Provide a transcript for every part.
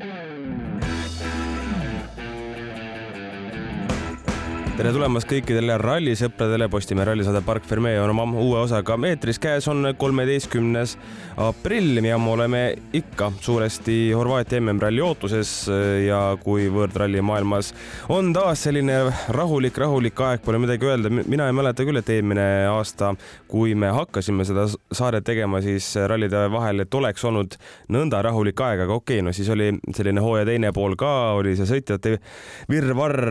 Mm-hmm. Tere tulemast kõikidele rallisõpradele, Postimehe rallisaade Park Fermee on oma uue osaga eetris, käes. On kolmeteistkümnes aprill ja me oleme ikka suuresti Horvaatia MM-ralli ootuses. Ja kuivõrd ralli maailmas on taas selline rahulik, rahulik aeg, pole midagi öelda, mina ei mäleta küll, et eelmine aasta, kui me hakkasime seda saadet tegema, siis rallide vahel, et oleks olnud nõnda rahulik aeg, aga okei okay,, no siis oli selline hooaja teine pool ka, oli see sõitjate virvarr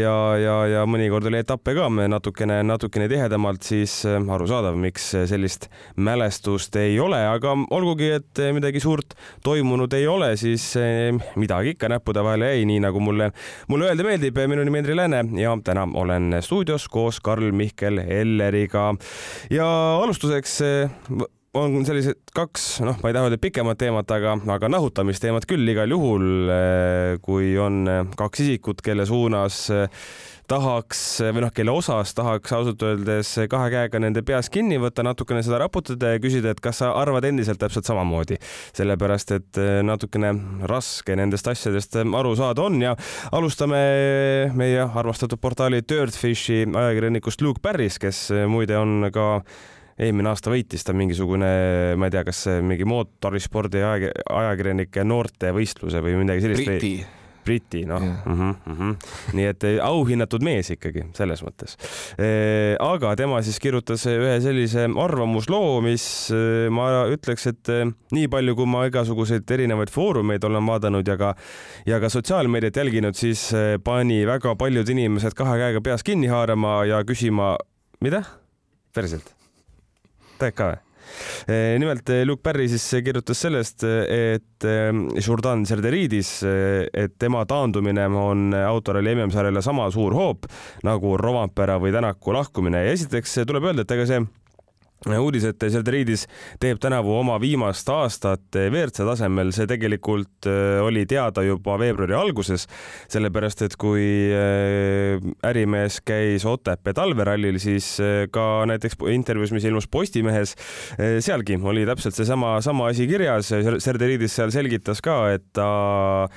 ja, ja ja mõnikord oli etappe ka natukene, natukene tihedamalt, siis äh, arusaadav, miks sellist mälestust ei ole, aga olgugi, et midagi suurt toimunud ei ole, siis midagi ikka näppude vahele jäi, nii nagu mulle, mulle öelda meeldib. minu nimi Henri Lääne ja täna olen stuudios koos Karl-Mihkel Elleriga ja alustuseks on sellised kaks, noh, ma ei taha öelda pikemat teemat, aga, aga nahutamisteemat küll igal juhul, kui on kaks isikut, kelle suunas tahaks või noh, kelle osas tahaks ausalt öeldes kahe käega nende peas kinni võtta, natukene seda raputada ja küsida, et kas sa arvad endiselt täpselt samamoodi. sellepärast, et eh, natukene raske nendest asjadest aru saada on ja alustame meie armastatud portaali Dirtfishi ajakirjanikust Luke Barris, kes muide on ka eelmine aasta võitis ta mingisugune, ma ei tea, kas mingi mootorispordi ajakirjanike noortevõistluse või midagi sellist. Briti Briti, noh yeah. mm -hmm, mm -hmm. nii et eh, auhinnatud mees ikkagi selles mõttes. Eh, aga tema siis kirjutas ühe sellise arvamusloo, mis eh, ma ütleks, et nii palju, kui ma igasuguseid erinevaid foorumeid olen vaadanud ja ka ja ka sotsiaalmeediat jälginud, siis pani väga paljud inimesed kahe käega peas kinni haarama ja küsima, mida? päriselt? teed ka või? Eh, nimelt eh, Luke Barry siis kirjutas sellest, et eh, Jordan Serderidis, et tema taandumine on autoralli MM-sarjale sama suur hoop nagu Rovampere või Tänaku lahkumine. Ja esiteks tuleb öelda, et ega see uudis, et Zelderiidis teeb tänavu oma viimast aastat WRC tasemel, see tegelikult äh, oli teada juba veebruari alguses, sellepärast et kui äh, ärimees käis Otepää talverallil, siis ka näiteks intervjuus, mis ilmus Postimehes, sealgi oli täpselt seesama, sama asi kirjas. Zelderiidis seal selgitas ka, et ta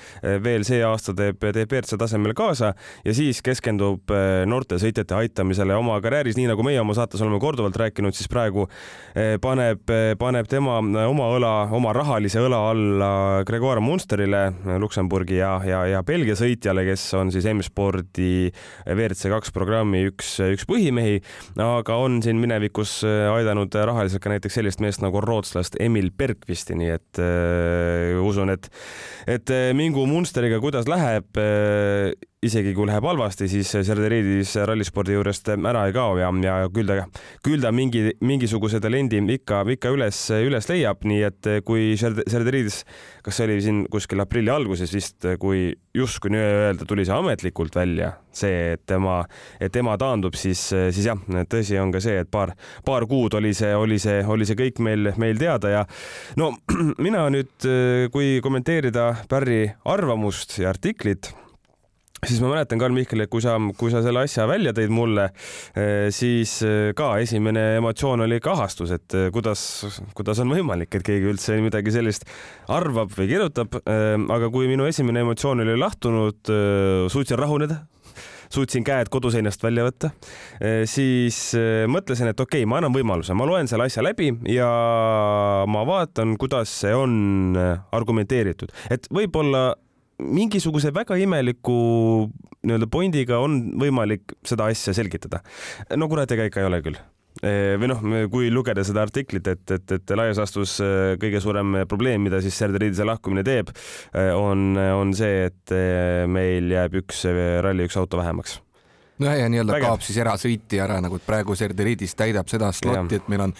veel see aasta teeb, teeb WRC tasemel kaasa ja siis keskendub noorte sõitjate aitamisele oma karjääris, nii nagu meie oma saates oleme korduvalt rääkinud, siis praegu praegu eh, paneb, eh, paneb tema eh, oma õla, oma rahalise õla alla Gregor Munsterile, Luksemburgi ja, ja, ja Belgia sõitjale, kes on siis M-spordi WRC kaks programmi üks, üks põhimehi, aga on siin minevikus aidanud rahaliselt ka näiteks sellist meest nagu rootslast Emil Bergvisti, nii et äh, usun, et, et mingu Munsteriga, kuidas läheb äh, isegi kui läheb halvasti, siis Serderiidis rallispordi juurest ära ei kao ja, ja küll ta, küll ta mingi, mingisuguse talendi ikka, ikka üles, üles leiab, nii et kui Serderiidis, kas see oli siin kuskil aprilli alguses vist, kui justkui nii-öelda tuli see ametlikult välja, see, et tema, et tema taandub, siis, siis jah, tõsi on ka see, et paar, paar kuud oli see, oli see, oli see kõik meil, meil teada ja no mina nüüd, kui kommenteerida Barry arvamust ja artiklit siis ma mäletan, Karl Mihkel, et kui sa, kui sa selle asja välja tõid mulle, eh, siis eh, ka esimene emotsioon oli kahastus, et eh, kuidas, kuidas on võimalik, et keegi üldse midagi sellist arvab või kirjutab. aga kui minu esimene emotsioon oli lahtunud, suutsin rahuneda, suutsin käed koduseinast välja võtta, siis mõtlesin, et okei okay,, ma annan võimaluse, ma loen selle asja läbi ja ma vaatan, kuidas see on argumenteeritud, et võib-olla mingisuguse väga imeliku nii-öelda pointiga on võimalik seda asja selgitada. no kurat, ega ikka ei ole küll. E, või noh, kui lugeda seda artiklit, et, et, et laias laastus e, kõige suurem probleem, mida siis Serdariidise lahkumine teeb, e, on, on see, et meil jääb üks ralli, üks auto vähemaks. Nojah, ja nii-öelda kaob siis erasõitja ära, nagu praegu Serdariidis täidab seda slotti, et meil on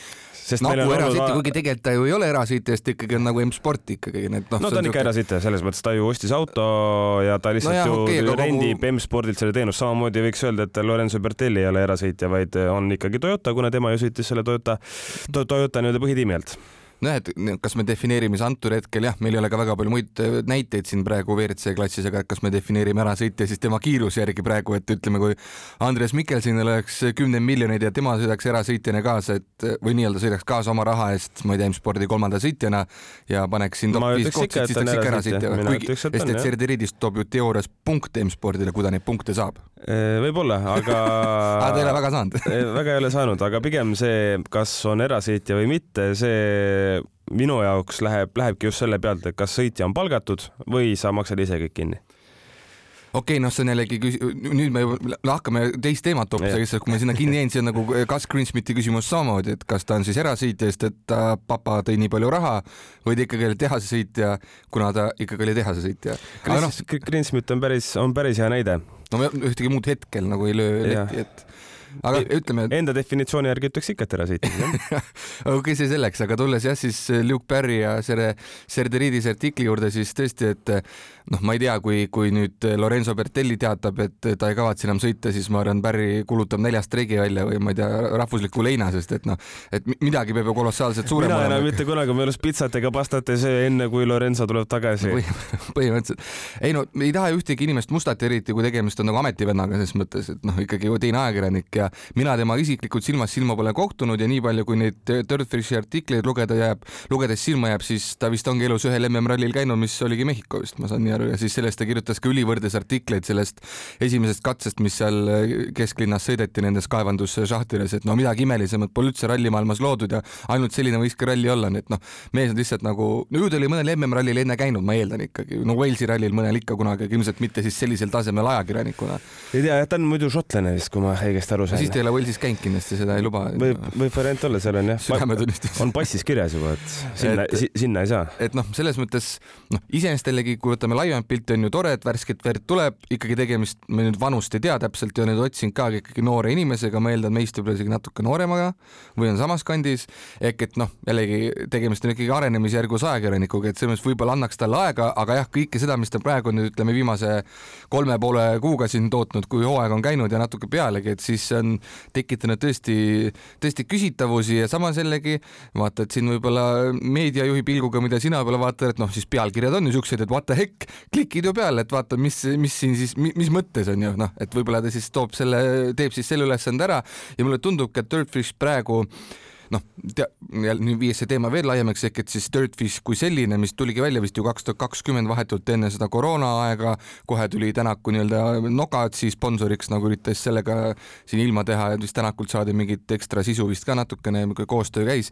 sest nagu erasõitja, kuigi tegelikult ta ju ei ole erasõitja, sest ikkagi on nagu M-sport ikkagi need noh. no ta on ikka erasõitja, selles mõttes ta ju ostis auto ja ta lihtsalt no jah, ju okay, rendib kogu... M-spordilt selle teenust, samamoodi võiks öelda, et Lorenzo Bertelli ei ole erasõitja, vaid on ikkagi Toyota, kuna tema ju sõitis selle Toyota to,, Toyota nii-öelda põhitiimi alt nojah, et kas me defineerime siis antud hetkel jah, meil ei ole ka väga palju muid äh, näiteid siin praegu WRC klassis, aga kas me defineerime ära sõitja siis tema kiiruse järgi praegu, et ütleme, kui Andres Mikkelsinil oleks kümneid miljoneid ja tema sõidaks erasõitjana kaasa, et või nii-öelda sõidaks kaasa oma raha eest, ma ei tea, M-spordi kolmanda sõitjana ja paneks siin top viis kohta, siis ta oleks ikka erasõitja, kuigi, sest et Serderidis toob ju teoorias punkte M-spordile, kui ta neid punkte saab. võib-olla, aga aga ta ei ole väga saanud. Väga ei ole saanud, aga pigem see, kas on erasõitja või mitte, see minu jaoks läheb, lähebki just selle pealt, et kas sõitja on palgatud või sa maksad ise kõik kinni okei okay,, noh, see on jällegi küs-, nüüd me lahkame teist teemat hoopis, aga lihtsalt kui me sinna kinni jäin, see on nagu Gus Greensmiti küsimus samamoodi, et kas ta on siis erasõitja, sest et ta papa tõi nii palju raha või ta ikkagi oli tehasesõitja, kuna ta ikkagi oli tehasesõitja. Greensmit on päris, on päris hea näide. no ühtegi muud hetkel nagu ei löö letti, et aga ütleme. Enda definitsiooni järgi ütleks ikka, et ära sõita okei okay,, see selleks, aga tulles jah, siis Luke Perry ja selle Serderiidise artikli juurde, siis tõesti, et noh, ma ei tea, kui, kui nüüd Lorenzo Bertelli teatab, et ta ei kavatse enam sõita, siis ma arvan, Barry kuulutab neljast streigi välja või ma ei tea, rahvusliku leina, sest et noh, et midagi peab ju kolossaalselt suurem olema. mina enam mitte kunagi oma elus pitsat ega pastat ei söö, enne kui Lorenzo tuleb tagasi Põhi,. põhimõtteliselt. ei no ei taha ühtegi inimest mustata, eriti kui tegemist on nagu ametivennaga selles mõttes, et noh, ikkagi ju teine ajakirjanik ja mina tema isiklikult silmast silma pole kohtunud ja nii palju, kui neid Dirtfishi artikleid lugeda jääb, lugedes silma jääb, siis ta vist ongi elus ühel MM-rallil käinud, mis oligi Mehhiko vist, ma saan nii aru, ja siis sellest ta kirjutas ka ülivõrdes artikleid sellest esimesest katsest, mis seal äh, kesklinnas sõideti nendes kaevandusšahtides, et no midagi imelisemat pole üldse rallimaailmas loodud ja ainult selline võiski ralli olla, nii et noh, mees on lihtsalt nagu, no ju ta oli mõnel MM-rallil enne käinud, ma eeldan ikkagi, no Walesi rallil mõnel ikka kunagi, aga ilmselt mitte siis sellisel tasemel ajakirjanikuna. ei tea, jah, ta on muidu šotlane vist, kui ma õigesti aru sain. Siis ta ei ole Walesis käinud kindlasti, seda ei luba. võib, võib variant olla, seal on jah, on passis kirjas juba, et sinna, sinna ei saa. et noh, selles mõttes noh, iseenesest jällegi, kui võtame laiemat pilti, on ju tore, et värsket verd tuleb, ikkagi tegemist, ma nüüd vanust ei tea täpselt ja nüüd otsin ka ikkagi noore inimesega, ma eeldan meist võib-olla isegi natuke nooremaga või on samas kandis, ehk et noh, jällegi tegemist on ikkagi arenemisjärgus ajakirjanikuga, et selles mõttes võib-olla annaks talle aega, aga jah, kõike seda, mis ta praegu nüüd ütleme viimase kolme poole kuuga siin tootnud, kui hooaeg on käinud ja natuke pealegi, et siis on tekitanud tõesti, tõesti küsitavusi ja samas jällegi vaata, et siin võib-olla meediajuhi pilguga, mida sina võib-olla vaatad, et noh, siis pealkirjad on ju siuksed, et what the heck, klikid ju peale, et vaata, mis, mis siin siis, mis mõttes on ju noh, et võib-olla ta siis toob selle, teeb siis selle ülesande ära ja mulle tundubki, et Dirtfish praegu noh, nüüd viies see teema veel laiemaks ehk et siis Dirtfish kui selline, mis tuligi välja vist ju kaks tuhat kakskümmend vahetult enne seda koroonaaega, kohe tuli Tänaku nii-öelda Nogatsi sponsoriks, nagu üritas sellega siin ilma teha ja vist Tänakult saadi mingit ekstra sisu vist ka natukene, koostöö käis.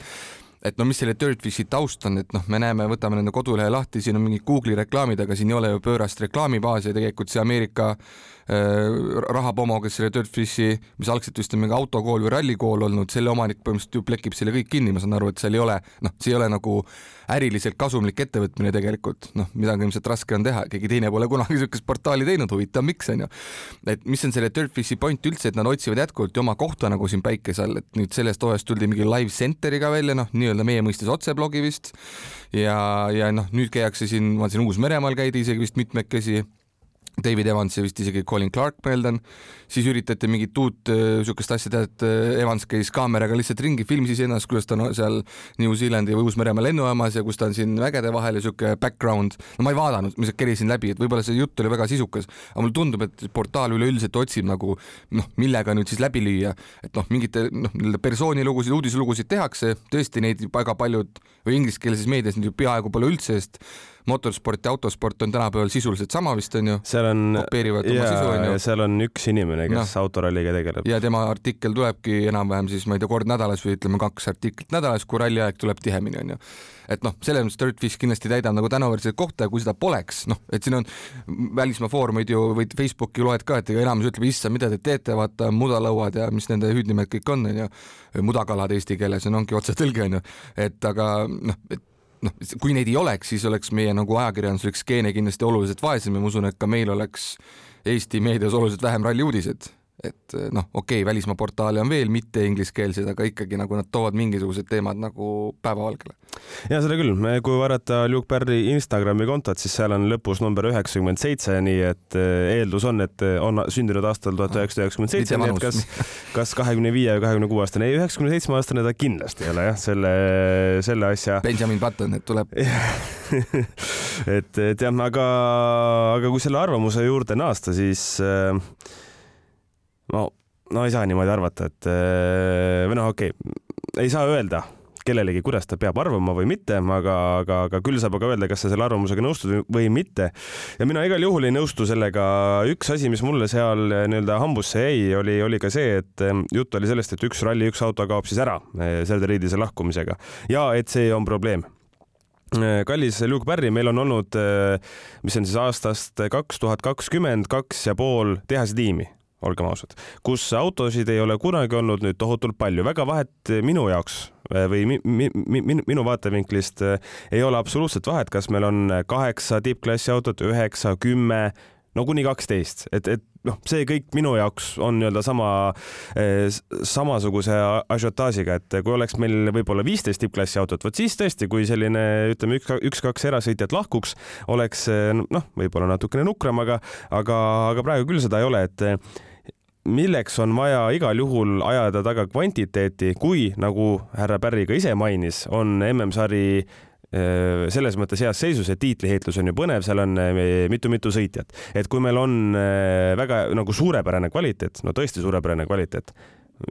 Et no mis selle Dirtfishi taust on, et noh, me näeme, võtame nende kodulehe lahti, siin on mingid Google'i reklaamid, aga siin ei ole ju pöörast reklaamibaasi tegelikult see Ameerika rahapomo, kes selle Dirtfishi, mis algselt vist on mingi autokool või rallikool olnud, selle omanik põhimõtteliselt ju plekib selle kõik kinni, ma saan aru, et seal ei ole, noh, see ei ole nagu äriliselt kasumlik ettevõtmine tegelikult, noh, midagi ilmselt raske on teha, keegi teine pole kunagi niisugust portaali teinud, huvitav, miks on ju. et mis on selle Dirtfishi point üldse, et nad otsivad jätkuvalt ju oma kohta nagu siin päikese all, et nüüd sellest hooajast tuldi mingi live center'iga välja, noh, nii-öelda meie mõistes otseblogi vist ja, ja noh, nüüd käiakse siin, ma siin Uus-Meremaal käidi isegi vist mitmekesi David Evans ja vist isegi Colin Clark, ma eeldan, siis üritati mingit uut niisugust äh, asja teha, et äh, Evans käis kaameraga lihtsalt ringi, filmis ennast, kuidas ta on seal New Zealandi või Uus-Meremaa lennujaamas ja kus ta on siin vägede vahel ja niisugune background. no ma ei vaadanud, ma lihtsalt kerisin läbi, et võib-olla see jutt oli väga sisukas, aga mulle tundub, et portaal üleüldiselt otsib nagu noh, millega nüüd siis läbi lüüa, et noh, mingite noh, nii-öelda persoonilugusid, uudiselugusid tehakse, tõesti neid väga paljud või ingliskeelses meedias nüüd ju peaaegu pole üldse, sest motorsport ja autosport on tänapäeval sisuliselt sama vist onju. seal on, ja seal on üks inimene, kes no. autoralliga tegeleb. ja tema artikkel tulebki enam-vähem siis ma ei tea, kord nädalas või ütleme kaks artiklit nädalas, kui ralliaeg tuleb tihemini onju et noh, selles mõttes Dirtfish kindlasti täidab nagu tänuväärset kohta ja kui seda poleks, noh, et siin on välismaa foorumeid ju või Facebooki loed ka, et ega enamus ütleb, issand, mida te teete, vaata mudalõuad ja mis nende hüüdnimed kõik on, onju, mudakalad eesti keeles, no ongi otsetõlge onju, et aga noh, et noh, kui neid ei oleks, siis oleks meie nagu ajakirjanduslik skeene kindlasti oluliselt vaesem ja ma usun, et ka meil oleks Eesti meedias oluliselt vähem ralli uudiseid et noh, okei okay,, välismaa portaale on veel mitte ingliskeelseid, aga ikkagi nagu nad toovad mingisugused teemad nagu päevavalgele. ja seda küll, kui vaadata Luke Perry Instagrami kontot, siis seal on lõpus number üheksakümmend seitse, nii et eh, eeldus on, et on sündinud aastal tuhat üheksasada üheksakümmend seitse, nii et kas, kas kahekümne viie või kahekümne kuue aastane, ei üheksakümne seitsme aastane ta kindlasti ei ole jah, selle, selle asja. Benjamin Button, et tuleb et, et jah, aga, aga kui selle arvamuse juurde naasta, siis äh, no, no ei saa niimoodi arvata, et äh, või noh, okei okay,, ei saa öelda kellelegi, kuidas ta peab arvama või mitte, aga, aga, aga küll saab aga öelda, kas sa selle arvamusega nõustud või mitte. ja mina igal juhul ei nõustu sellega. üks asi, mis mulle seal nii-öelda hambusse jäi, oli, oli ka see, et jutt oli sellest, et üks ralli, üks auto kaob siis ära selle riidise lahkumisega ja et see on probleem Äh, kallis Luke Barry, meil on olnud, äh, mis on siis aastast kaks tuhat kakskümmend kaks ja pool tehasetiimi, olgem ausad, kus autosid ei ole kunagi olnud nüüd tohutult palju, väga vahet minu jaoks äh, või mi, mi, mi, minu vaatevinklist ei ole absoluutselt vahet, kas meil on kaheksa tippklassi autot, üheksa, kümme, no kuni kaksteist, et, et noh, see kõik minu jaoks on nii-öelda sama eh,, samasuguse ažiotaažiga, et kui oleks meil võib-olla viisteist tippklassi autot, vot siis tõesti, kui selline ütleme, üks, üks-kaks erasõitjat lahkuks, oleks eh, noh, võib-olla natukene nukram, aga, aga, aga praegu küll seda ei ole, et milleks on vaja igal juhul ajada taga kvantiteeti, kui nagu härra Pärri ka ise mainis, on MM-sari selles mõttes heas seisus, et tiitliheitlus on ju põnev, seal on mitu-mitu sõitjat, et kui meil on väga nagu suurepärane kvaliteet, no tõesti suurepärane kvaliteet,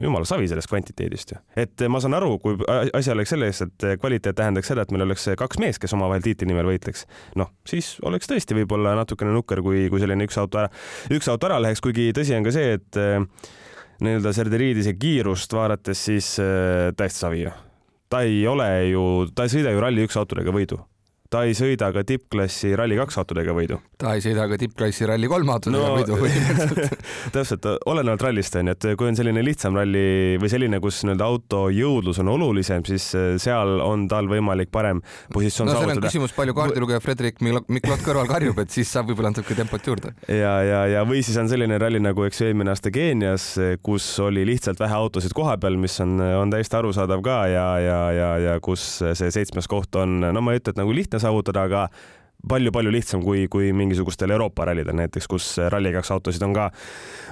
jumala savi sellest kvantiteedist ju. et ma saan aru, kui asi oleks selles, et kvaliteet tähendaks seda, et meil oleks kaks meest, kes omavahel tiitli nimel võitleks, noh, siis oleks tõesti võib-olla natukene nukker, kui, kui selline üks auto ära, üks auto ära läheks, kuigi tõsi on ka see, et nii-öelda Serderiidise kiirust vaadates siis äh, täiesti savi ju. Ta ei ole ju, ta ei sõida ju Rally1 autodega võidu ta ei sõida ka tippklassi Rally2 autodega võidu. ta ei sõida ka tippklassi Rally3 autodega no, võidu täpselt, olenevalt rallist on ju, et kui on selline lihtsam ralli või selline, kus nii-öelda auto jõudlus on olulisem, siis eh, seal on tal võimalik parem positsioon no, saavutada. küsimus, palju kaardilugeja Fredrik Miklot kõrval karjub, et siis saab võib-olla natuke tempot juurde. ja, ja, ja või siis on selline ralli nagu eks eelmine aasta Keenias, kus oli lihtsalt vähe autosid koha peal, mis on, on täiesti arusaadav ka ja, ja, ja, ja kus see seitsmes koht on, no ma ei ütle, et nagu lihtne saavutada, aga palju-palju lihtsam kui, kui mingisugustel Euroopa rallidel näiteks, kus Rally2 autosid on ka,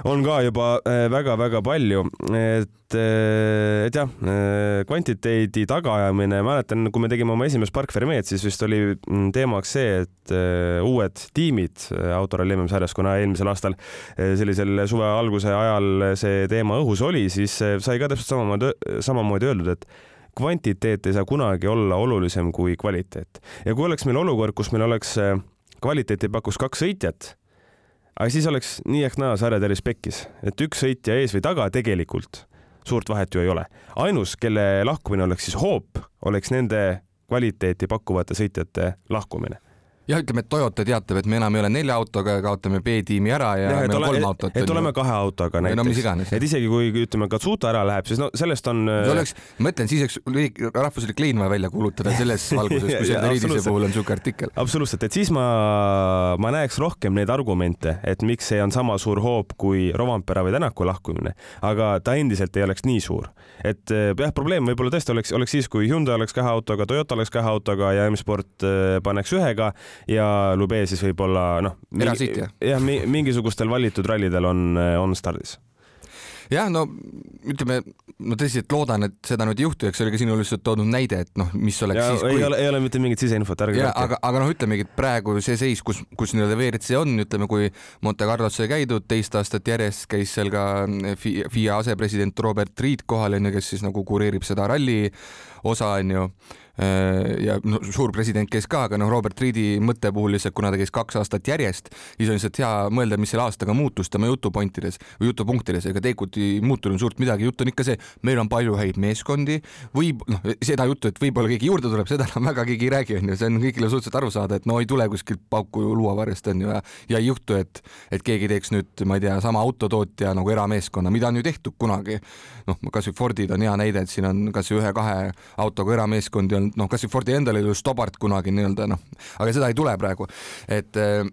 on ka juba väga-väga äh, palju, et, äh, et jah, äh, kvantiteedi tagaajamine, mäletan, kui me tegime oma esimest Park Fermeed, siis vist oli mm, teemaks see, et uued tiimid autoralli MM-sarjas, kuna eelmisel aastal sellisel suve alguse ajal see teema õhus oli, siis sai ka täpselt samamoodi, samamoodi öeldud, et kvantiteet ei saa kunagi olla olulisem kui kvaliteet. ja kui oleks meil olukord, kus meil oleks äh, kvaliteeti pakuks kaks sõitjat, aga siis oleks nii ehk naa sarja tervis pekkis, et üks sõitja ees või taga tegelikult suurt vahet ju ei ole. ainus, kelle lahkumine oleks siis hoop, oleks nende kvaliteeti pakkuvate sõitjate lahkumine jah, ütleme, et Toyota teatab, et me enam ei ole nelja autoga ja kaotame B-tiimi ära ja, ja meil on kolm autot. et oleme kahe autoga näiteks. no mis iganes. et isegi kui ütleme, Katsuta ära läheb, siis no sellest on. see oleks, ma ütlen, siis oleks rahvuslik lein vaja välja kuulutada selles valguses, kui selle Riidise puhul on siuke artikkel. absoluutselt, et siis ma, ma näeks rohkem neid argumente, et miks see on sama suur hoop kui Rovampera või Tänaku lahkumine, aga ta endiselt ei oleks nii suur. et eh, jah, probleem võib-olla tõesti oleks, oleks siis, kui Hyundai oleks kahe autoga, Toyota oleks kahe autoga ja M-Sport eh, paneks ühega ja Lube siis võib-olla noh, jah, mingisugustel valitud rallidel on, on stardis. Jah, no ütleme, ma tõsiselt loodan, et seda nüüd ei juhtu, eks see oli ka sinu lihtsalt toodud näide, et noh, mis oleks ja, siis kui.... ei ole, ei ole mitte mingit siseinfot, ärge aga, aga noh, ütlemegi, et praegu see seis, kus, kus nii-öelda WRC on, ütleme, kui Monte Carlos sai käidud teist aastat järjest, käis seal ka FIA asepresident Robert Reed kohal onju, kes siis nagu kureerib seda ralli osa onju Äh, ja no suur president käis ka, aga noh, Robert Reedi mõtte puhul lihtsalt, kuna ta käis kaks aastat järjest, siis on lihtsalt hea mõelda, mis selle aastaga muutus tema jutupointides või jutupunktides, ega tegelikult ei muutunud suurt midagi, jutt on ikka see, meil on palju häid meeskondi, võib noh, seda juttu, et võib-olla keegi juurde tuleb, seda enam väga keegi ei räägi, onju, see on kõigile suhteliselt aru saada, et no ei tule kuskilt pauku luuavarjest onju ja, ja ei juhtu, et, et keegi teeks nüüd, ma ei tea, sama autotootja nagu erameeskonna, mida on ju tehtud kunagi. noh, kasvõi Fordid on hea näide, et siin on kasvõi ühe-kahe autoga erameeskondi on noh, kasvõi Fordi endal oli ju Stobart kunagi nii-öelda noh, aga seda ei tule praegu, et äh,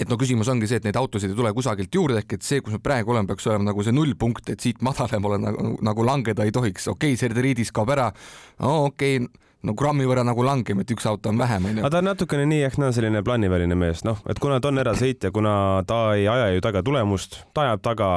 et no küsimus ongi see, et neid autosid ei tule kusagilt juurde, ehk et see, kus me praegu oleme, peaks olema nagu see nullpunkt, et siit madalamale nagu, nagu langeda ei tohiks, okei okay,, Serderiidis kaob ära, no okei okay, no grammi võrra nagu langeme, et üks auto on vähem, onju. aga ta on natukene nii ehk naa selline plaaniväline mees, noh, et kuna ta on erasõitja, kuna ta ei aja ju taga tulemust, ta ajab taga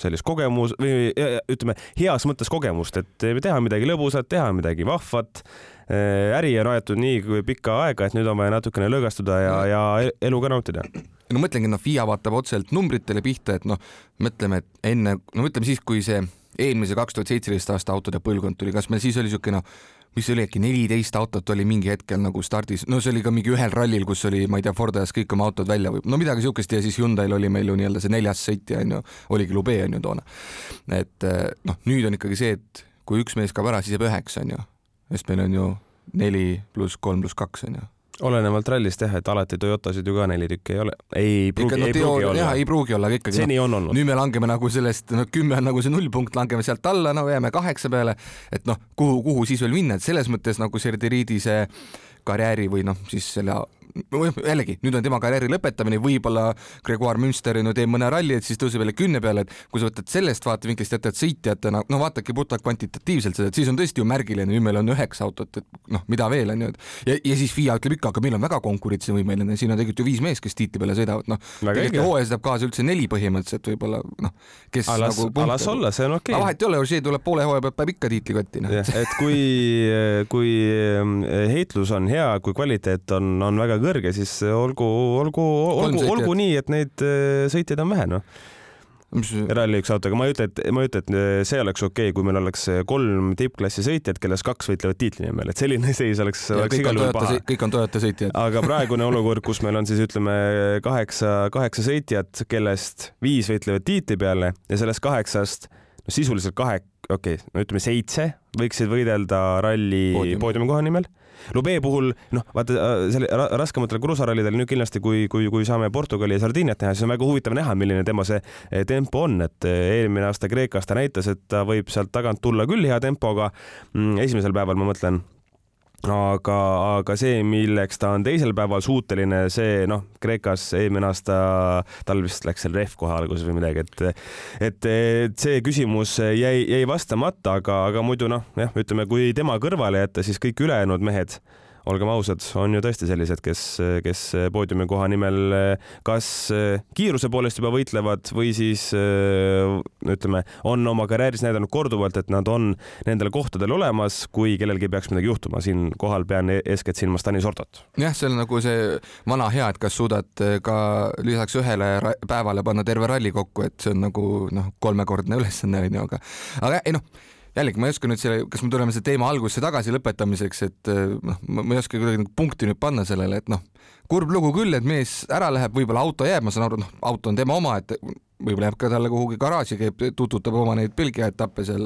sellist kogemus või ütleme, heas mõttes kogemust, et teha midagi lõbusat, teha midagi vahvat Äh, äri on aetud nii pikka aega, et nüüd on vaja natukene lõõgastuda ja, ja elu ka nautida. no mõtlengi, noh, FIA vaatab otseselt numbritele pihta, et noh, mõtleme, et enne, no ütleme siis, kui see eelmise kaks tuhat seitseteist aasta autode põlvkond tuli, kas meil siis oli niisugune noh, mis oli äkki neliteist autot oli mingi hetkel nagu stardis, no see oli ka mingi ühel rallil, kus oli, ma ei tea, Ford ajas kõik oma autod välja või no midagi siukest ja siis Hyundai'l oli meil ju nii-öelda see neljas sõitja onju, oligi Lube onju toona. et eh, noh, nüüd on ikkagi see, et kui üks mees kaob ära, siis jääb üheks onju sest meil on ju neli pluss kolm pluss kaks on ju olenevalt rallist jah, et alati Toyotasid ju ka neli tükki ei ole, ei pruugi, no, ei pruugi olla. jah, ei pruugi olla, aga ikkagi. seni no, on olnud. nüüd me langeme nagu sellest, no kümme on nagu see nullpunkt, langeme sealt alla, no jääme kaheksa peale, et noh, kuhu, kuhu siis veel minna, et selles mõttes nagu Serdiriidi see karjääri või noh, siis selle jällegi, nüüd on tema karjääri lõpetamine, võib-olla Gregoire Münster no teeb mõne ralli, et siis tõuseb jälle kümne peale, et kui sa võtad sellest vaatevinklist, jätad sõitjatena, no vaadake puhtalt kvantitatiivselt seda, et siis on tõesti ju märgiline, nüüd meil on üheksa autot, et noh, mida veel on ju, et ja, ja siis FIA ütleb ikka, aga meil on väga konkurentsivõimeline, siin on tegelikult ju viis meest, kes tiitli peale sõidavad, noh, tegelikult hooajas läheb kaasa üldse neli põhimõtteliselt võib-olla noh, kes alas, nagu alas olla, see on okei okay.. vahet ei ole, Ožee tuleb poole hooaja pealt, peab ikka tiitlikotti noh. et kui, kui heitlus on hea, kui kvaliteet on, on väga kõrge, siis olgu, olgu, olgu, olgu nii, et neid äh, sõitjaid on vähe, noh mis ralli üks autoga, ma ei ütle, et ma ei ütle, et äh, see oleks okei okay,, kui meil oleks äh, kolm tippklassi sõitjat, kellest kaks võitlevad tiitli nimel, et selline seis oleks, oleks igal juhul paha. kõik on Toyota sõitjad. aga praegune olukord, kus meil on siis ütleme kaheksa, kaheksa sõitjat, kellest viis võitlevad tiitli peale ja sellest kaheksast no sisuliselt kahe, okei okay,, no ütleme seitse võiksid võidelda ralli poodiumikoha nimel Lube puhul noh, vaata äh, selle raskematel kruusarallidel nüüd kindlasti, kui, kui, kui saame Portugali ja Sardiiniat teha, siis on väga huvitav näha, milline tema see eh, tempo on, et eh, eelmine aasta Kreekas ta näitas, et ta võib sealt tagant tulla küll hea tempoga. Mm, esimesel päeval ma mõtlen aga, aga see, milleks ta on teisel päeval suuteline, see noh, Kreekas eelmine aasta tal vist läks seal rehv kohe alguses või midagi, et et, et see küsimus jäi, jäi vastamata, aga, aga muidu noh, jah, ütleme, kui tema kõrvale jätta, siis kõik ülejäänud mehed olgem ausad, on ju tõesti sellised, kes, kes poodiumi koha nimel kas kiiruse poolest juba võitlevad või siis ütleme, on oma karjääris näidanud korduvalt, et nad on nendel kohtadel olemas, kui kellelgi peaks midagi juhtuma. siinkohal pean eeskätt silma Stanis Ortot. jah, see on nagu see vana hea, et kas suudad ka lisaks ühele päevale panna terve ralli kokku, et see on nagu noh, kolmekordne ülesanne onju, aga, aga ei noh jällegi ma ei oska nüüd selle, kas me tuleme selle teema algusse tagasi lõpetamiseks, et eh, noh, ma ei oska kuidagi nagu punkti nüüd panna sellele, et noh, kurb lugu küll, et mees ära läheb, võib-olla auto jääb, ma saan aru, noh, auto on tema oma, et võib-olla jääb ka talle kuhugi garaaži, käib, tututab oma neid Belgia etappe seal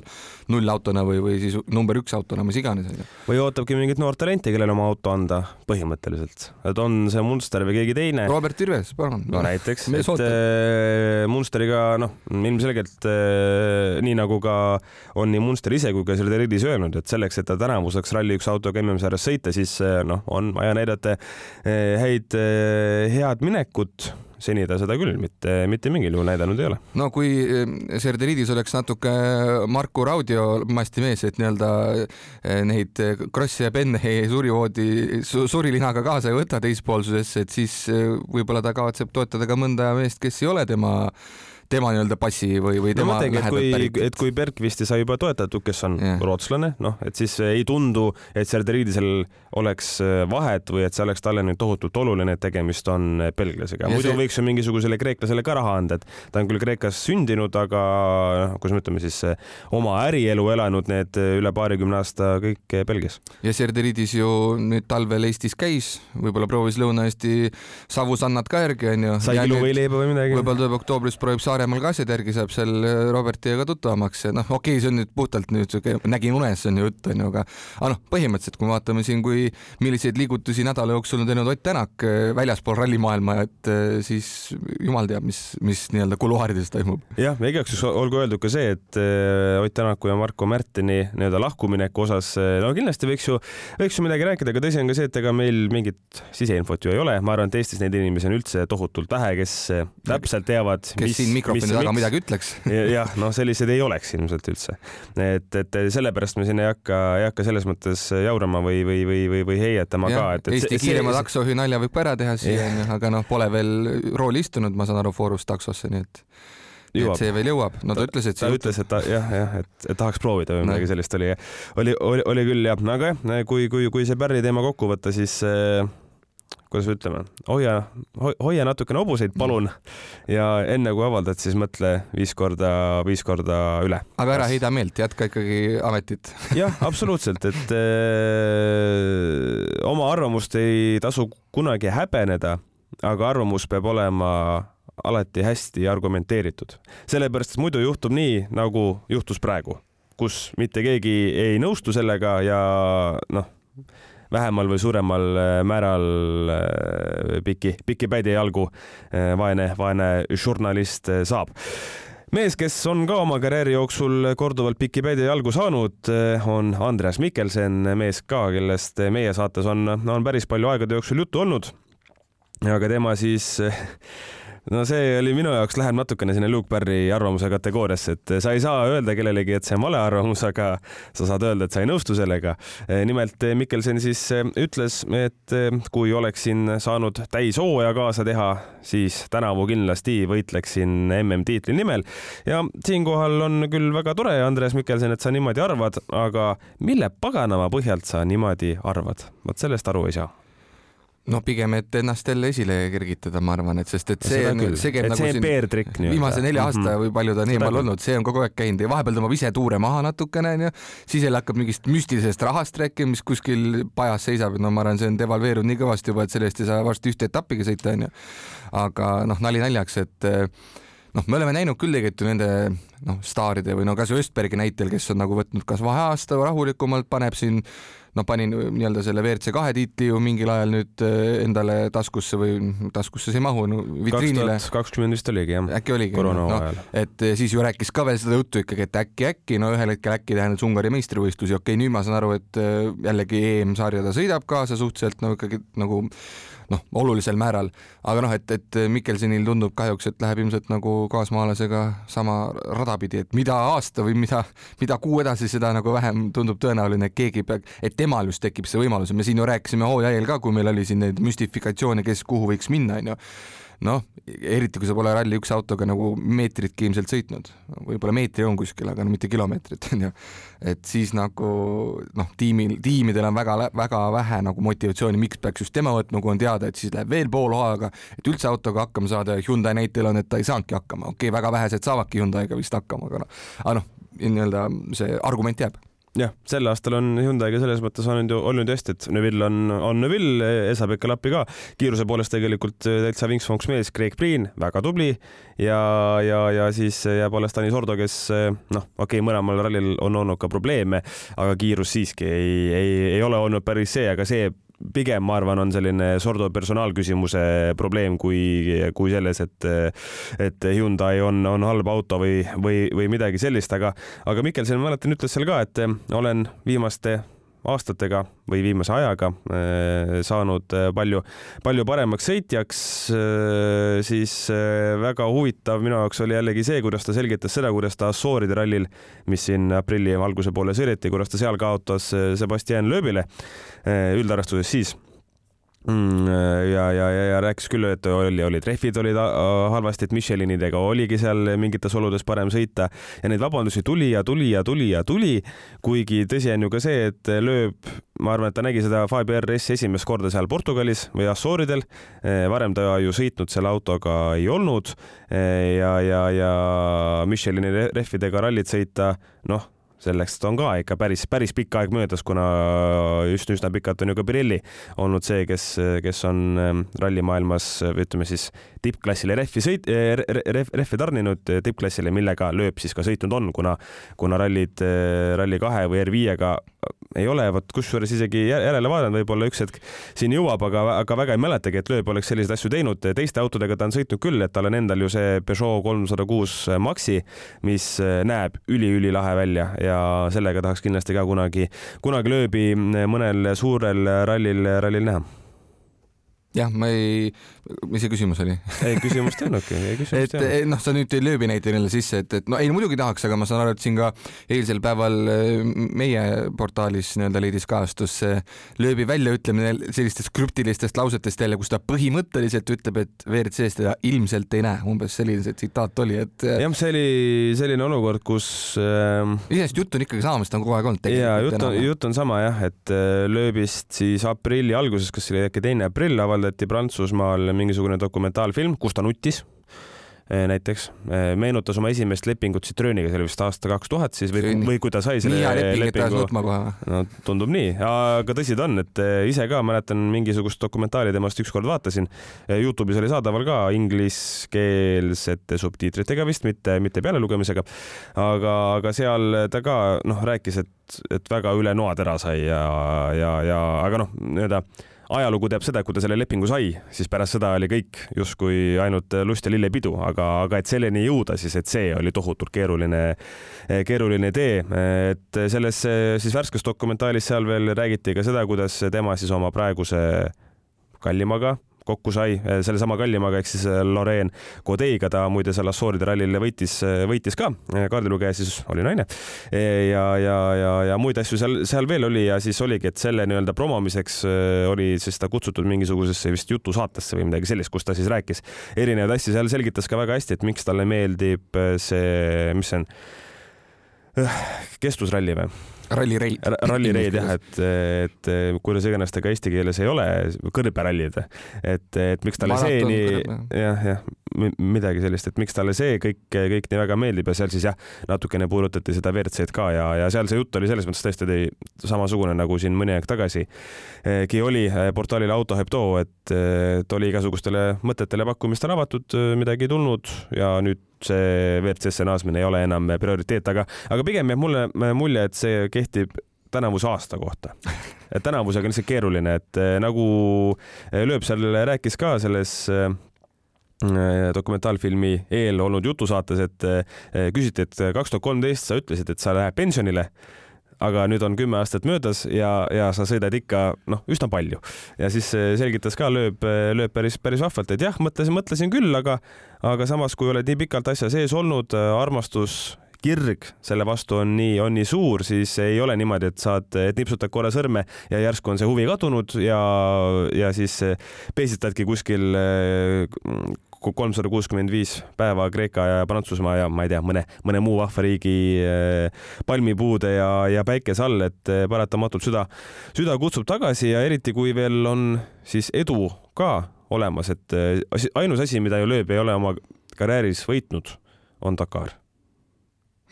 nullautona või, või siis number üks autona, mis iganes onju. või ootabki mingit noort talenti, kellele oma auto anda põhimõtteliselt, et on see Munster või keegi teine. Robert Virves, palun. no näiteks, et äh, Munsteriga noh, ilmselgelt äh, nii nagu ka on nii Munster ise kui ka selle Ridis öelnud, et selleks, et ta tänavu saaks Rally1 autoga MM-sarjas sõita, siis äh, noh, on vaja näidata äh, häid äh,, head minekut seni ta seda küll mitte, mitte mingil juhul näidanud ei ole. no kui eh, Serdeliidis oleks natuke Marku Raudio masti mees, et nii-öelda neid Krossi ja Benni surivoodi su,, surilinaga kaasa ei võta teispoolsusesse, et siis võib-olla ta kavatseb toetada ka mõnda meest, kes ei ole tema tema nii-öelda passi või, või tema no, mõtlengi, lähedalt pärit. et kui Bergvisti sai juba toetatud, kes on yeah. rootslane, noh, et siis ei tundu, et Serderiidisel oleks äh, vahet või et see oleks talle nüüd tohutult oluline, et tegemist on äh, belglasega. muidu see... võiks ju mingisugusele kreeklasele ka raha anda, et ta on küll Kreekas sündinud, aga noh, kuidas me ütleme siis oma ärielu elanud need üle paarikümne aasta kõik Belgias. ja Serderiidis ju nüüd talvel Eestis käis, võib-olla proovis Lõuna-Eesti savusannad ka järgi onju. sai kiluvõileiba või midagi. võib-olla tuleb oktoobris proovib saada Saaremaal ka asjad järgi, saab seal Robertiga tuttavamaks ja noh, okei okay,, see on nüüd puhtalt nüüd siuke, nägin unes on ju jutt onju, aga aga noh, põhimõtteliselt kui me vaatame siin, kui milliseid liigutusi nädala jooksul on teinud Ott Tänak väljaspool rallimaailma, et siis jumal teab, mis, mis nii-öelda kuluaarides toimub. jah, igaks juhuks olgu öeldud ka see, et Ott Tänaku ja Marko Märtini nii-öelda lahkumineku osas, no kindlasti võiks ju, võiks ju midagi rääkida, aga tõsi on ka see, et ega meil mingit siseinfot ju ei ole, ma arvan, et Eestis neid inimesi on üldse tohutult vähe, kes täpselt teavad, mis, mikrofoni taga miks. midagi ütleks. jah, noh, selliseid ei oleks ilmselt üldse. et, et sellepärast me siin ei hakka, ei hakka selles mõttes jaurama või, või, või, või, või heietama ja, ka, et, et. Eesti kiirema taksojuhi nalja võib ka ära teha siia, aga noh, pole veel rooli istunud, ma saan aru, Forust taksosse, nii et Jõuab. see veel jõuab, no ta, ta ütles, et ta ütles, et ta jah, jah, et, tahaks proovida või midagi sellist oli, oli, oli, oli küll jah, aga jah, kui, kui, kui see Pärri teema kokku võtta, siis äh, kuidas ütleme, hoia ho,, hoia natukene hobuseid, palun. ja enne kui avaldad, siis mõtle viis korda, viis korda üle. aga ära heida meelt, jätka ikkagi ametit. jah, absoluutselt, et öö, oma arvamust ei tasu kunagi häbeneda, aga arvamus peab olema alati hästi argumenteeritud, sellepärast et muidu juhtub nii, nagu juhtus praegu, kus mitte keegi ei nõustu sellega ja noh vähemal või suuremal äh, määral äh, piki, piki päid ja jalgu äh, vaene, vaene žurnalist saab mees, kes on ka oma karjääri jooksul korduvalt piki päid ja jalgu saanud, on Andreas Mikkelsen, mees ka, kellest meie saates on, on päris palju aegade jooksul juttu olnud. aga tema siis no see oli minu jaoks, läheb natukene sinna Luke Barry arvamuse kategooriasse, et sa ei saa öelda kellelegi, et see on vale arvamus, aga sa saad öelda, et sa ei nõustu sellega. nimelt Mikkelson siis ütles, et kui oleksin saanud täishooaja kaasa teha, siis tänavu kindlasti võitleksin MM-tiitli nimel ja siinkohal on küll väga tore, Andres Mikkelson, et sa niimoodi arvad, aga mille paganama põhjalt sa niimoodi arvad? vot sellest aru ei saa no pigem, et ennast jälle esile kergitada, ma arvan, et sest, et see on, see käib nagu siin viimase nelja aasta mm -hmm. või palju ta on eemal olnud, see on kogu aeg käinud ja vahepeal tõmbab ise tuure maha natukene onju, siis jälle hakkab mingist müstilisest rahast rääkima, mis kuskil pajas seisab, et no ma arvan, see on devalveerunud nii kõvasti juba, et selle eest ei saa varsti ühte etappiga sõita onju. aga noh, nali naljaks, et noh, me oleme näinud küll tegelikult ju nende noh, staaride või no kas või Östbergi näitel, kes on nagu võtnud kas vaheaasta rahulikumalt, paneb siin noh, panin nii-öelda selle WRC kahe tiitli ju mingil ajal nüüd äh, endale taskusse või taskusse see ei mahu no, vitriinile. kakskümmend vist oligi jah. äkki oligi. koroona no, ajal. et äh, siis ju rääkis ka veel seda juttu ikkagi, et äkki, äkki no ühel hetkel äkki tähendas Ungari meistrivõistlusi, okei okay,, nüüd ma saan aru, et äh, jällegi EM-sarja ta sõidab kaasa suhteliselt no ikkagi nagu noh, olulisel määral, aga noh, et, et Mikkelsonil tundub kahjuks, et läheb ilmselt nagu kaasmaalasega sama rada pidi, et mida aasta või mida, mida kuu edasi, seda nagu vähem tundub tõenäoline, et keegi peab, et temal just tekib see võimalus. Ja me siin ju rääkisime hooaja eel ka, kui meil oli siin neid müstifikatsioone, kes kuhu võiks minna, onju noh, eriti kui sa pole Rally1 autoga nagu meetritki ilmselt sõitnud, võib-olla meetri on kuskil, aga no mitte kilomeetrit onju. et siis nagu noh, tiimil, tiimidel on väga-väga vähe nagu motivatsiooni, miks peaks just tema võtma, kui on teada, et siis läheb veel pool hooaega, et üldse autoga hakkama saada. Ja Hyundai näitel on, et ta ei saanudki hakkama, okei okay,, väga vähesed saavadki Hyundai'ga vist hakkama, aga noh, aga noh, nii-öelda see argument jääb jah, sel aastal on Hyundai'ga selles mõttes olnud ju, olnud hästi, et Neville on, on Neville, Esa-Pekka Lappi ka, kiiruse poolest tegelikult täitsa vinks-vonks mees, Craig Priin, väga tubli. Ja, ja, ja siis jääb alles Tanis Ordo, kes noh, okei okay,, mõlemal rallil on olnud ka probleeme, aga kiirus siiski ei, ei, ei ole olnud päris see, aga see pigem ma arvan, on selline Sordo personaalküsimuse probleem kui, kui selles, et, et Hyundai on, on halb auto või, või, või midagi sellist, aga, aga Mikkelson, ma mäletan, ütles seal ka, et olen viimaste aastatega või viimase ajaga äh, saanud äh, palju, palju paremaks sõitjaks, äh, siis väga huvitav minu jaoks oli jällegi see, kuidas ta selgitas seda, kuidas ta Assooride rallil, mis siin aprilli alguse poole sõideti, kuidas ta seal kaotas Sebastian Loebile üldarvestuses siis mm,. ja, ja, ja, ja rääkis küll, et oli, olid rehvid olid äh, halvasti, et Michelinidega oligi seal mingites oludes parem sõita ja neid vabandusi tuli ja tuli ja tuli ja tuli. kuigi tõsi on ju ka see, et lööb, ma arvan, et ta nägi seda Fabio RS esimest korda seal Portugalis või Assooridel. Äh, varem ta ju sõitnud selle autoga ei olnud äh, ja, ja, ja Michelini rehvidega rallit sõita, noh selleks on ka ikka päris, päris pikk aeg möödas, kuna just üsna pikalt on ju ka Pirelli olnud see, kes, kes on ähm, rallimaailmas, ütleme siis tippklassile rehvi sõit- ref,, rehve tarninud tippklassile, millega lööb siis ka sõitnud on, kuna, kuna rallid Rally2 või R5-ga ei ole, vot kusjuures isegi järele vaadanud, võib-olla üks hetk siin jõuab, aga, aga väga ei mäletagi, et lööb oleks selliseid asju teinud. teiste autodega ta on sõitnud küll, et tal on endal ju see Peugeot kolmsada kuus Maxi, mis näeb üliülilahe välja ja sellega tahaks kindlasti ka kunagi, kunagi lööbi mõnel suurel rallil, rallil näha jah, ma ei, mis see küsimus oli? ei, küsimust ei olnudki, ei küsimust ei olnud. noh, sa nüüd ei lööbi näite jälle sisse, et, et no ei muidugi tahaks, aga ma saan aru, et siin ka eilsel päeval äh, meie portaalis nii-öelda leidis kajastus lööbi väljaütlemine sellistest krüptilistest lausetest jälle, kus ta põhimõtteliselt ütleb, et WRC-s teda ilmselt ei näe, umbes selline see tsitaat oli, et. Äh, jah, see oli selline olukord, kus äh.... iseenesest jutt on ikkagi sama, mis ta on kogu aeg olnud. ja jutt on, jutt on sama jah, et lööbist siis aprilli alguses, kas see oli äkki teine aprill avaldati avaldati Prantsusmaal mingisugune dokumentaalfilm, kus ta nuttis eh, näiteks eh, meenutas oma esimest lepingut Citrooniga, see oli vist aasta kaks tuhat siis või, või kui ta sai selle lepingu, lepingu. no tundub nii, aga tõsi ta on, et eh, ise ka mäletan mingisugust dokumentaali temast ükskord vaatasin. Youtube'is oli saadaval ka ingliskeelsete subtiitritega vist, mitte, mitte pealelugemisega. aga, aga seal ta ka noh, rääkis, et, et väga üle noatera sai ja, ja, ja aga noh, nii-öelda ajalugu teab seda, kui ta selle lepingu sai, siis pärast seda oli kõik justkui ainult lust ja lillepidu, aga, aga et selleni jõuda, siis et see oli tohutult keeruline, keeruline tee. et selles siis värskes dokumentaalis seal veel räägiti ka seda, kuidas tema siis oma praeguse kallimaga kokku sai eh, sellesama kallimaga ehk siis eh, Loreen Godeiga, ta muide seal Assooride rallil võitis, eh, võitis ka, kaardilugeja siis oli naine. Ja, ja, ja, ja muid asju seal, seal veel oli ja siis oligi, et selle nii-öelda promomiseks oli siis ta kutsutud mingisugusesse vist jutusaatesse või midagi sellist, kus ta siis rääkis erinevaid asju, seal selgitas ka väga hästi, et miks talle meeldib see, mis see on, kestvusralli või? Rallireid. rallireid jah, et, et kuidas iganes ta ka eesti keeles ei ole, kõrberallid, et, et miks talle see nii, jah, jah, midagi sellist, et miks talle see kõik, kõik nii väga meeldib ja seal siis jah, natukene puudutati seda WRC-d ka ja, ja seal see jutt oli selles mõttes tõesti oli samasugune nagu siin mõni aeg tagasigi oli eh, portaalil Auto Hebdo, et, et oli igasugustele mõtetele pakkumistele avatud, midagi ei tulnud ja nüüd see WRC-sse naasmine ei ole enam prioriteet, aga, aga pigem jääb mulle mulje, et see kehtib tänavuse aasta kohta. et tänavusega on lihtsalt keeruline, et eh, nagu eh, Lööb seal rääkis ka selles eh, dokumentaalfilmi eel olnud jutusaates, et küsiti, et kaks tuhat kolmteist sa ütlesid, et sa lähed pensionile aga nüüd on kümme aastat möödas ja, ja sa sõidad ikka noh, üsna palju. Ja siis selgitas ka, lööb, lööb päris, päris vahvalt, et jah, mõtlesin, mõtlesin küll, aga, aga samas, kui oled nii pikalt asja sees olnud, armastus kirg selle vastu on nii, on nii suur, siis ei ole niimoodi, et saad, et nipsutad korra sõrme ja järsku on see huvi kadunud ja, ja siis peesitadki kuskil kolmsada kuuskümmend viis päeva Kreeka ja Prantsusmaa ja ma ei tea, mõne, mõne muu vahva riigi eh, palmipuude ja, ja päikese all, et eh, paratamatult süda, süda kutsub tagasi ja eriti, kui veel on siis edu ka olemas, et eh, ainus asi, mida ju lööb, ei ole oma karjääris võitnud, on Dakar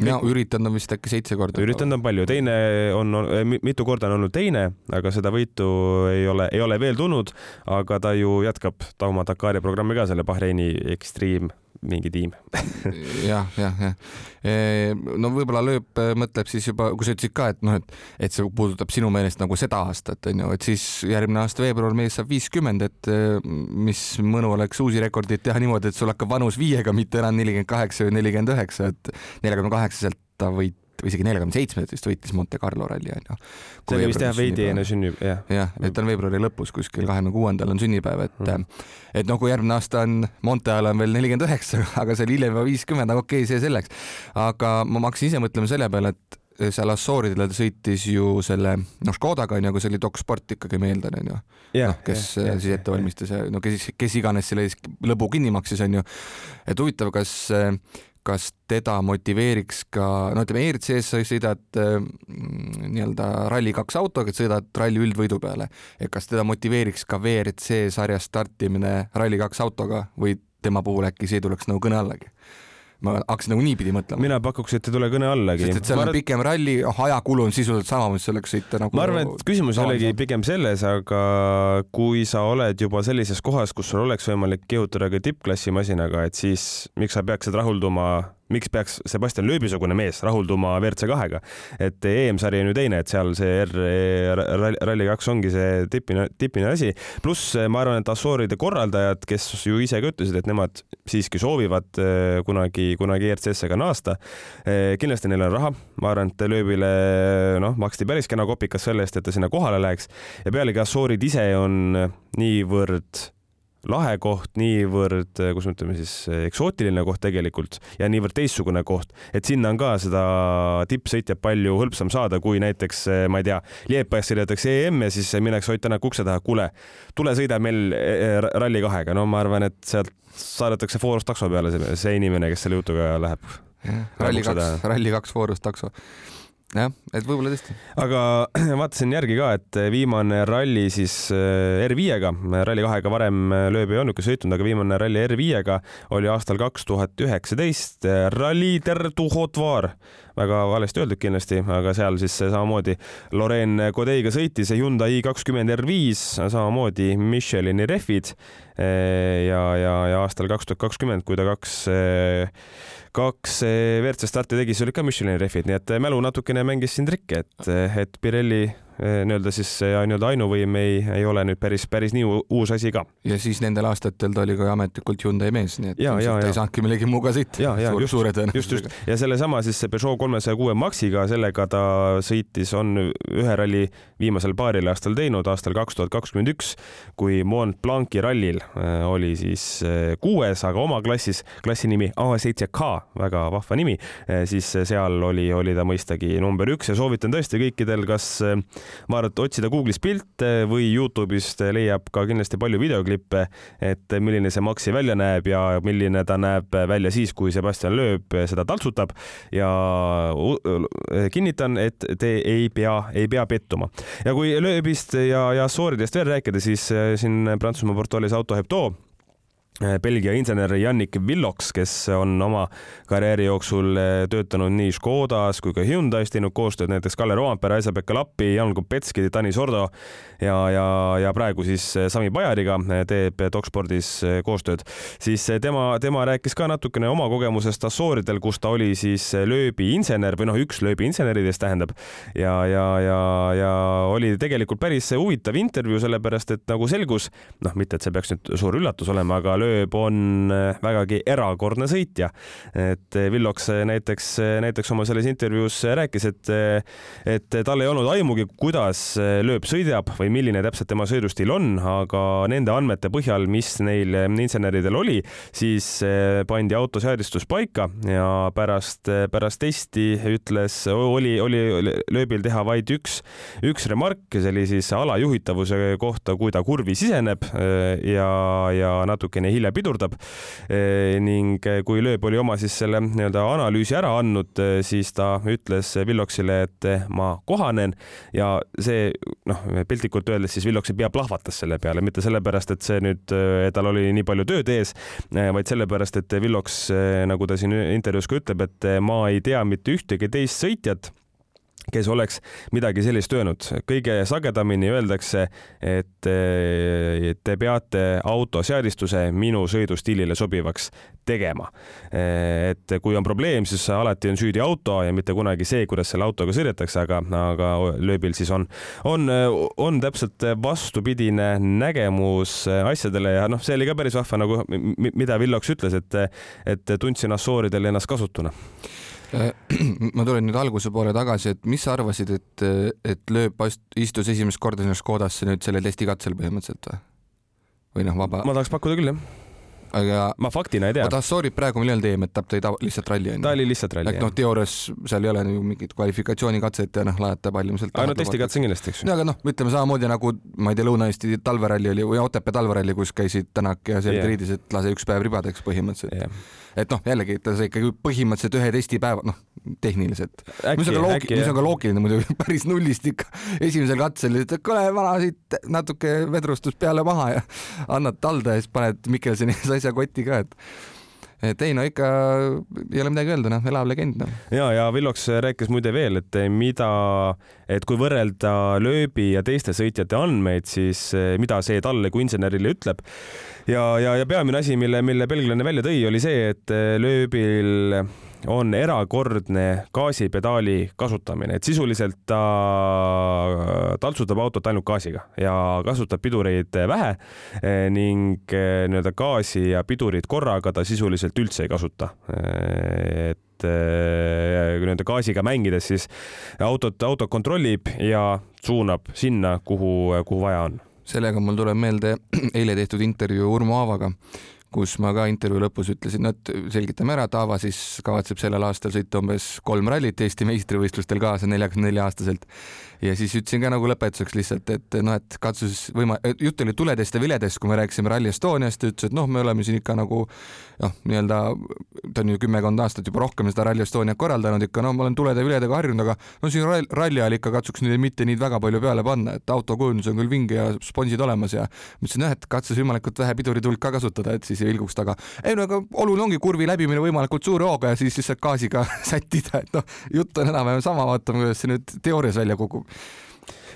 ja üritanud on vist äkki seitse korda. üritanud on palju, teine on, on, mitu korda on olnud teine, aga seda võitu ei ole, ei ole veel tulnud, aga ta ju jätkab ta oma Dakari programmi ka, selle Bahreini Extreme mingi tiim jah, jah, jah. no võib-olla lööb, mõtleb siis juba, kui sa ütlesid ka, et noh, et, et see puudutab sinu meelest nagu seda aastat, on ju, et siis järgmine aasta veebruar mees saab viiskümmend, et mis mõnu oleks uusi rekordeid teha niimoodi, et sul hakkab vanus viiega, mitte enam nelikümmend kaheksa või nelikümmend üheksa, et neljakümne kaheksaselt ta võit või isegi neljakümne seitsmet vist võitis Monte Carlo ralli onju. see oli vist jah veidi enne sünnib jah. jah, et on veebruari lõpus kuskil kahekümne kuuendal on sünnipäev, et mm. et noh, kui järgmine aasta on Monte ajal on veel nelikümmend üheksa, aga see oli hiljem juba viiskümmend, aga okei okay,, see selleks. aga ma hakkasin ise mõtlema selle peale, et seal Assooridel ta sõitis ju selle noh Škodaga onju, aga see oli Doc Sport ikkagi ma eeldan onju. noh, kes ja, ja, siis ette valmistas ja no kes, kes iganes selle lõbu kinni maksis onju. et huvitav, kas kas teda motiveeriks ka, no ütleme, ERC-s sa sõidad äh, nii-öelda Rally2 autoga, et sõidad ralli üldvõidu peale, et kas teda motiveeriks ka WRC sarjas startimine Rally2 autoga või tema puhul äkki see tuleks nagu kõne allagi? Ma hakkasin nagu niipidi mõtlema. mina pakuks, et ei tule kõne allagi. sest et seal on arvan... pikem ralli, ajakulu on sisuliselt sama, mis selleks sõita nagu. ma arvan, et küsimus ei olegi pigem selles, aga kui sa oled juba sellises kohas, kus sul oleks võimalik kihutada ka tippklassi masinaga, et siis miks sa peaksid rahulduma miks peaks Sebastian Loebi-sugune mees rahulduma WRC kahega, et EM-sari on ju teine, et seal see R Rally kaks ongi see tipine, tipine asi. pluss ma arvan, et Assooride korraldajad, kes ju ise ka ütlesid, et nemad siiski soovivad eh, kunagi, kunagi ERC-sse ka naasta. Eh, kindlasti neil on raha, ma arvan, et Loebile noh, maksti päris kena kopikas selle eest, et ta sinna kohale läheks ja pealegi Assoorid ise on niivõrd lahe koht, niivõrd, kus me ütleme siis eksootiline koht tegelikult ja niivõrd teistsugune koht, et sinna on ka seda tippsõitjat palju hõlpsam saada, kui näiteks ma ei tea, Liepajas sõidetakse EM ja siis minnakse Ott Tänaku ukse taha, kuule, tule sõida meil eh, Rally kahega, no ma arvan, et sealt saadetakse Fooros takso peale see, see inimene, kes selle jutuga läheb. Rally kaks, Rally kaks Fooros takso jah, et võib-olla tõesti. aga vaatasin järgi ka, et viimane ralli siis äh, R5-ga, Rally kahega varem äh, lööb ei olnudki sõitnud, aga viimane ralli R5-ga oli aastal kaks tuhat üheksateist, Rally der Tuhotvar, väga valesti öeldud kindlasti, aga seal siis samamoodi Lorraine Codeiga sõitis Hyundai i20 R5, samamoodi Michelini rehvid äh, ja, ja, ja aastal kaks tuhat kakskümmend, kui ta kaks kaks eh, WRC starti tegi, siis olid ka Michelini rehvid, nii et eh, mälu natukene mängis siin trikke, et, eh, et Pirelli nii-öelda siis nii-öelda ainuvõim ei, ei ole nüüd päris, päris nii uus asi ka. ja siis nendel aastatel ta oli ka ametlikult Hyundai mees, nii et ja, ja, ta ei saanudki millegi muuga sõita. Suur, suure tõenäosusega. just, just ja sellesama siis Peugeot kolmesaja kuue Maxiga, sellega ta sõitis, on ühe ralli viimasel paaril aastal teinud, aastal kaks tuhat kakskümmend üks, kui Mont Blanc'i rallil eh, oli siis kuues, aga oma klassis, klassi nimi A7K, väga vahva nimi, siis seal oli, oli ta mõistagi number üks ja soovitan tõesti kõikidel, kas ma arvan, et otsida Google'is pilte või Youtube'ist leiab ka kindlasti palju videoklippe, et milline see Maxi välja näeb ja milline ta näeb välja siis, kui Sebastian Loeb seda taltsutab ja kinnitan, et te ei pea, ei pea pettuma. ja kui Loebist ja, ja Assooridest veel rääkida, siis siin Prantsusmaa portaalis Auto Hebdo Äh, Belgia insener Jannik Villoks, kes on oma karjääri jooksul äh, töötanud nii Škodas kui ka Hyundai's, teinud koostööd näiteks Kalle Roompere, Aisa-Pekka Lappi, Jan Kopetski, Tanis Ordo ja, ja, ja praegu siis äh, Sami Pajariga teeb Dokspordis koostööd. siis tema, tema rääkis ka natukene oma kogemusest Assooridel, kus ta oli siis lööbi insener või noh, üks lööbi inseneridest tähendab ja, ja, ja, ja oli tegelikult päris huvitav intervjuu, sellepärast et nagu selgus, noh, mitte et see peaks nüüd suur üllatus olema, aga lööb, on äh, vägagi erakordne sõitja. et äh, Villoks äh, näiteks, näiteks oma selles intervjuus rääkis, et, et tal ei olnud aimugi, kuidas lööb sõidab või milline täpselt tema sõidustiil on, aga nende andmete põhjal, mis neil inseneridel oli, siis pandi auto seadistus paika ja pärast, pärast testi ütles, oli, oli lööbil teha vaid üks, üks remark, see oli siis alajuhitavuse kohta, kui ta kurvi siseneb ja, ja natukene hilja pidurdab. E, ning e, kui Lööb oli oma siis selle nii-öelda analüüsi ära andnud, e, siis ta ütles Villoksile, et ma kohanen ja see noh, piltlikult öeldes siis Villoksi pea plahvatas selle peale, mitte sellepärast, et see nüüd, tal oli nii palju tööd ees, vaid sellepärast, et Villoks, nagu ta siin intervjuus ka ütleb, et ma ei tea mitte ühtegi teist sõitjat kes oleks midagi sellist öelnud. kõige sagedamini öeldakse, et te peate auto seadistuse minu sõidustiilile sobivaks tegema. et kui on probleem, siis alati on süüdi auto ja mitte kunagi see, kuidas selle autoga sõidetakse, aga, aga lööbil siis on, on, on täpselt vastupidine nägemus asjadele ja noh, see oli ka päris vahva nagu, mida Villoks ütles, et, et tundsin Assooridel ennast kasutuna ma tulen nüüd alguse poole tagasi, et mis sa arvasid, et, et lööb istus esimest korda sinna Škodasse nüüd sellel testikatsel põhimõtteliselt või? või noh, vaba? ma tahaks pakkuda küll, jah aga ma faktina ei tea. oota, sorry, praegu millal teeme-etapp, ta oli lihtsalt ralli onju? ta oli lihtsalt ralli. et noh, teoorias seal ei ole ju mingit kvalifikatsiooni-katset ja noh, lajatab ilmselt. aga no testikatse kindlasti, eks ju. aga noh, ütleme samamoodi nagu ma ei tea, Lõuna-Eesti talveralli oli või Otepää talveralli, kus käisid Tänak ja Selge yeah. Et lase üks päev ribadeks põhimõtteliselt yeah et noh, jällegi ta sai ikkagi põhimõtteliselt ühe testipäeva, noh, tehniliselt. mis on ka loogiline, mis on ka loogiline muidugi, päris nullist ikka esimesel katsel, et kuule, vana siit natuke vedrustus peale maha ja annad talda ja siis paned Mikkelsoni asja kotti ka, et et ei no ikka ei ole midagi öelda, noh, elav legend noh. ja, ja Villoks rääkis muide veel, et mida, et kui võrrelda lööbi ja teiste sõitjate andmeid, siis mida see talle kui insenerile ütleb. ja, ja, ja peamine asi, mille, mille belglane välja tõi, oli see, et lööbil on erakordne gaasipedaali kasutamine, et sisuliselt ta taltsutab autot ainult gaasiga ja kasutab pidureid vähe eh, ning eh, nii-öelda gaasi ja pidurit korraga ta sisuliselt üldse ei kasuta. Eh, et nii-öelda gaasiga mängides siis autot, autot kontrollib ja suunab sinna, kuhu, kuhu vaja on sellega mul tuleb meelde eile tehtud intervjuu Urmo Aavaga, kus ma ka intervjuu lõpus ütlesin, no et selgitame ära, et Aava siis kavatseb sellel aastal sõita umbes kolm rallit Eesti meistrivõistlustel kaasa neljakümne nelja aastaselt ja siis ütlesin ka nagu lõpetuseks lihtsalt, et noh, et katsu siis võima-, jutt oli tuledest ja viledest, kui me rääkisime Rally Estoniast, ta ütles, et noh, me oleme siin ikka nagu noh, nii-öelda ta on ju kümmekond aastat juba rohkem seda Rally Estoniat korraldanud ikka, no ma olen tulede ja viledega harjunud, aga no siin ralli ajal ikka katsuks neile mitte nii väga palju peale panna, et autokujundus on küll vinge ja sponsid olemas ja ma ütlesin jah, et katsus võimalikult vähe pidurituld ka kasutada, et siis ei vilguks taga. ei no aga oluline ongi kurvi läbimine võimalikult suure hooga ja siis lihtsalt gaasiga sättida, et noh, jutt on enam-vähem sama, vaatame, kuidas see nüüd teoorias välja kukub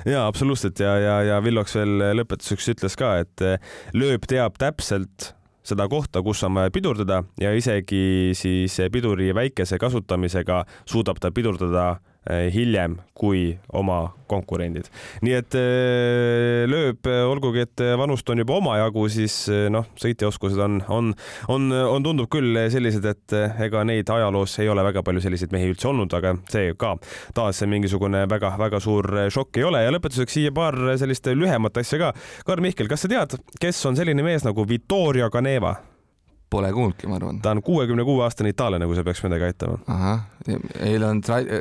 ja absoluutselt ja, ja, ja Villoks veel lõpetuseks ütles ka, et eh, lööb teab täpselt seda kohta, kus on vaja pidurdada ja isegi siis piduri väikese kasutamisega suudab ta pidurdada Eh, hiljem kui oma konkurendid. nii et eh, lööb, olgugi et vanust on juba omajagu, siis eh, noh, sõitjaoskused on, on, on, on, tundub küll sellised, et ega neid ajaloos ei ole väga palju selliseid mehi üldse olnud, aga see ka taas mingisugune väga-väga suur šokk ei ole ja lõpetuseks siia paar sellist lühemat asja ka. Karl Mihkel, kas sa tead, kes on selline mees nagu Vittorio Caneva? Pole kuulnudki, ma arvan. ta on kuuekümne kuue aastane itaallane, kui see peaks midagi aitama. ahah, ei ta on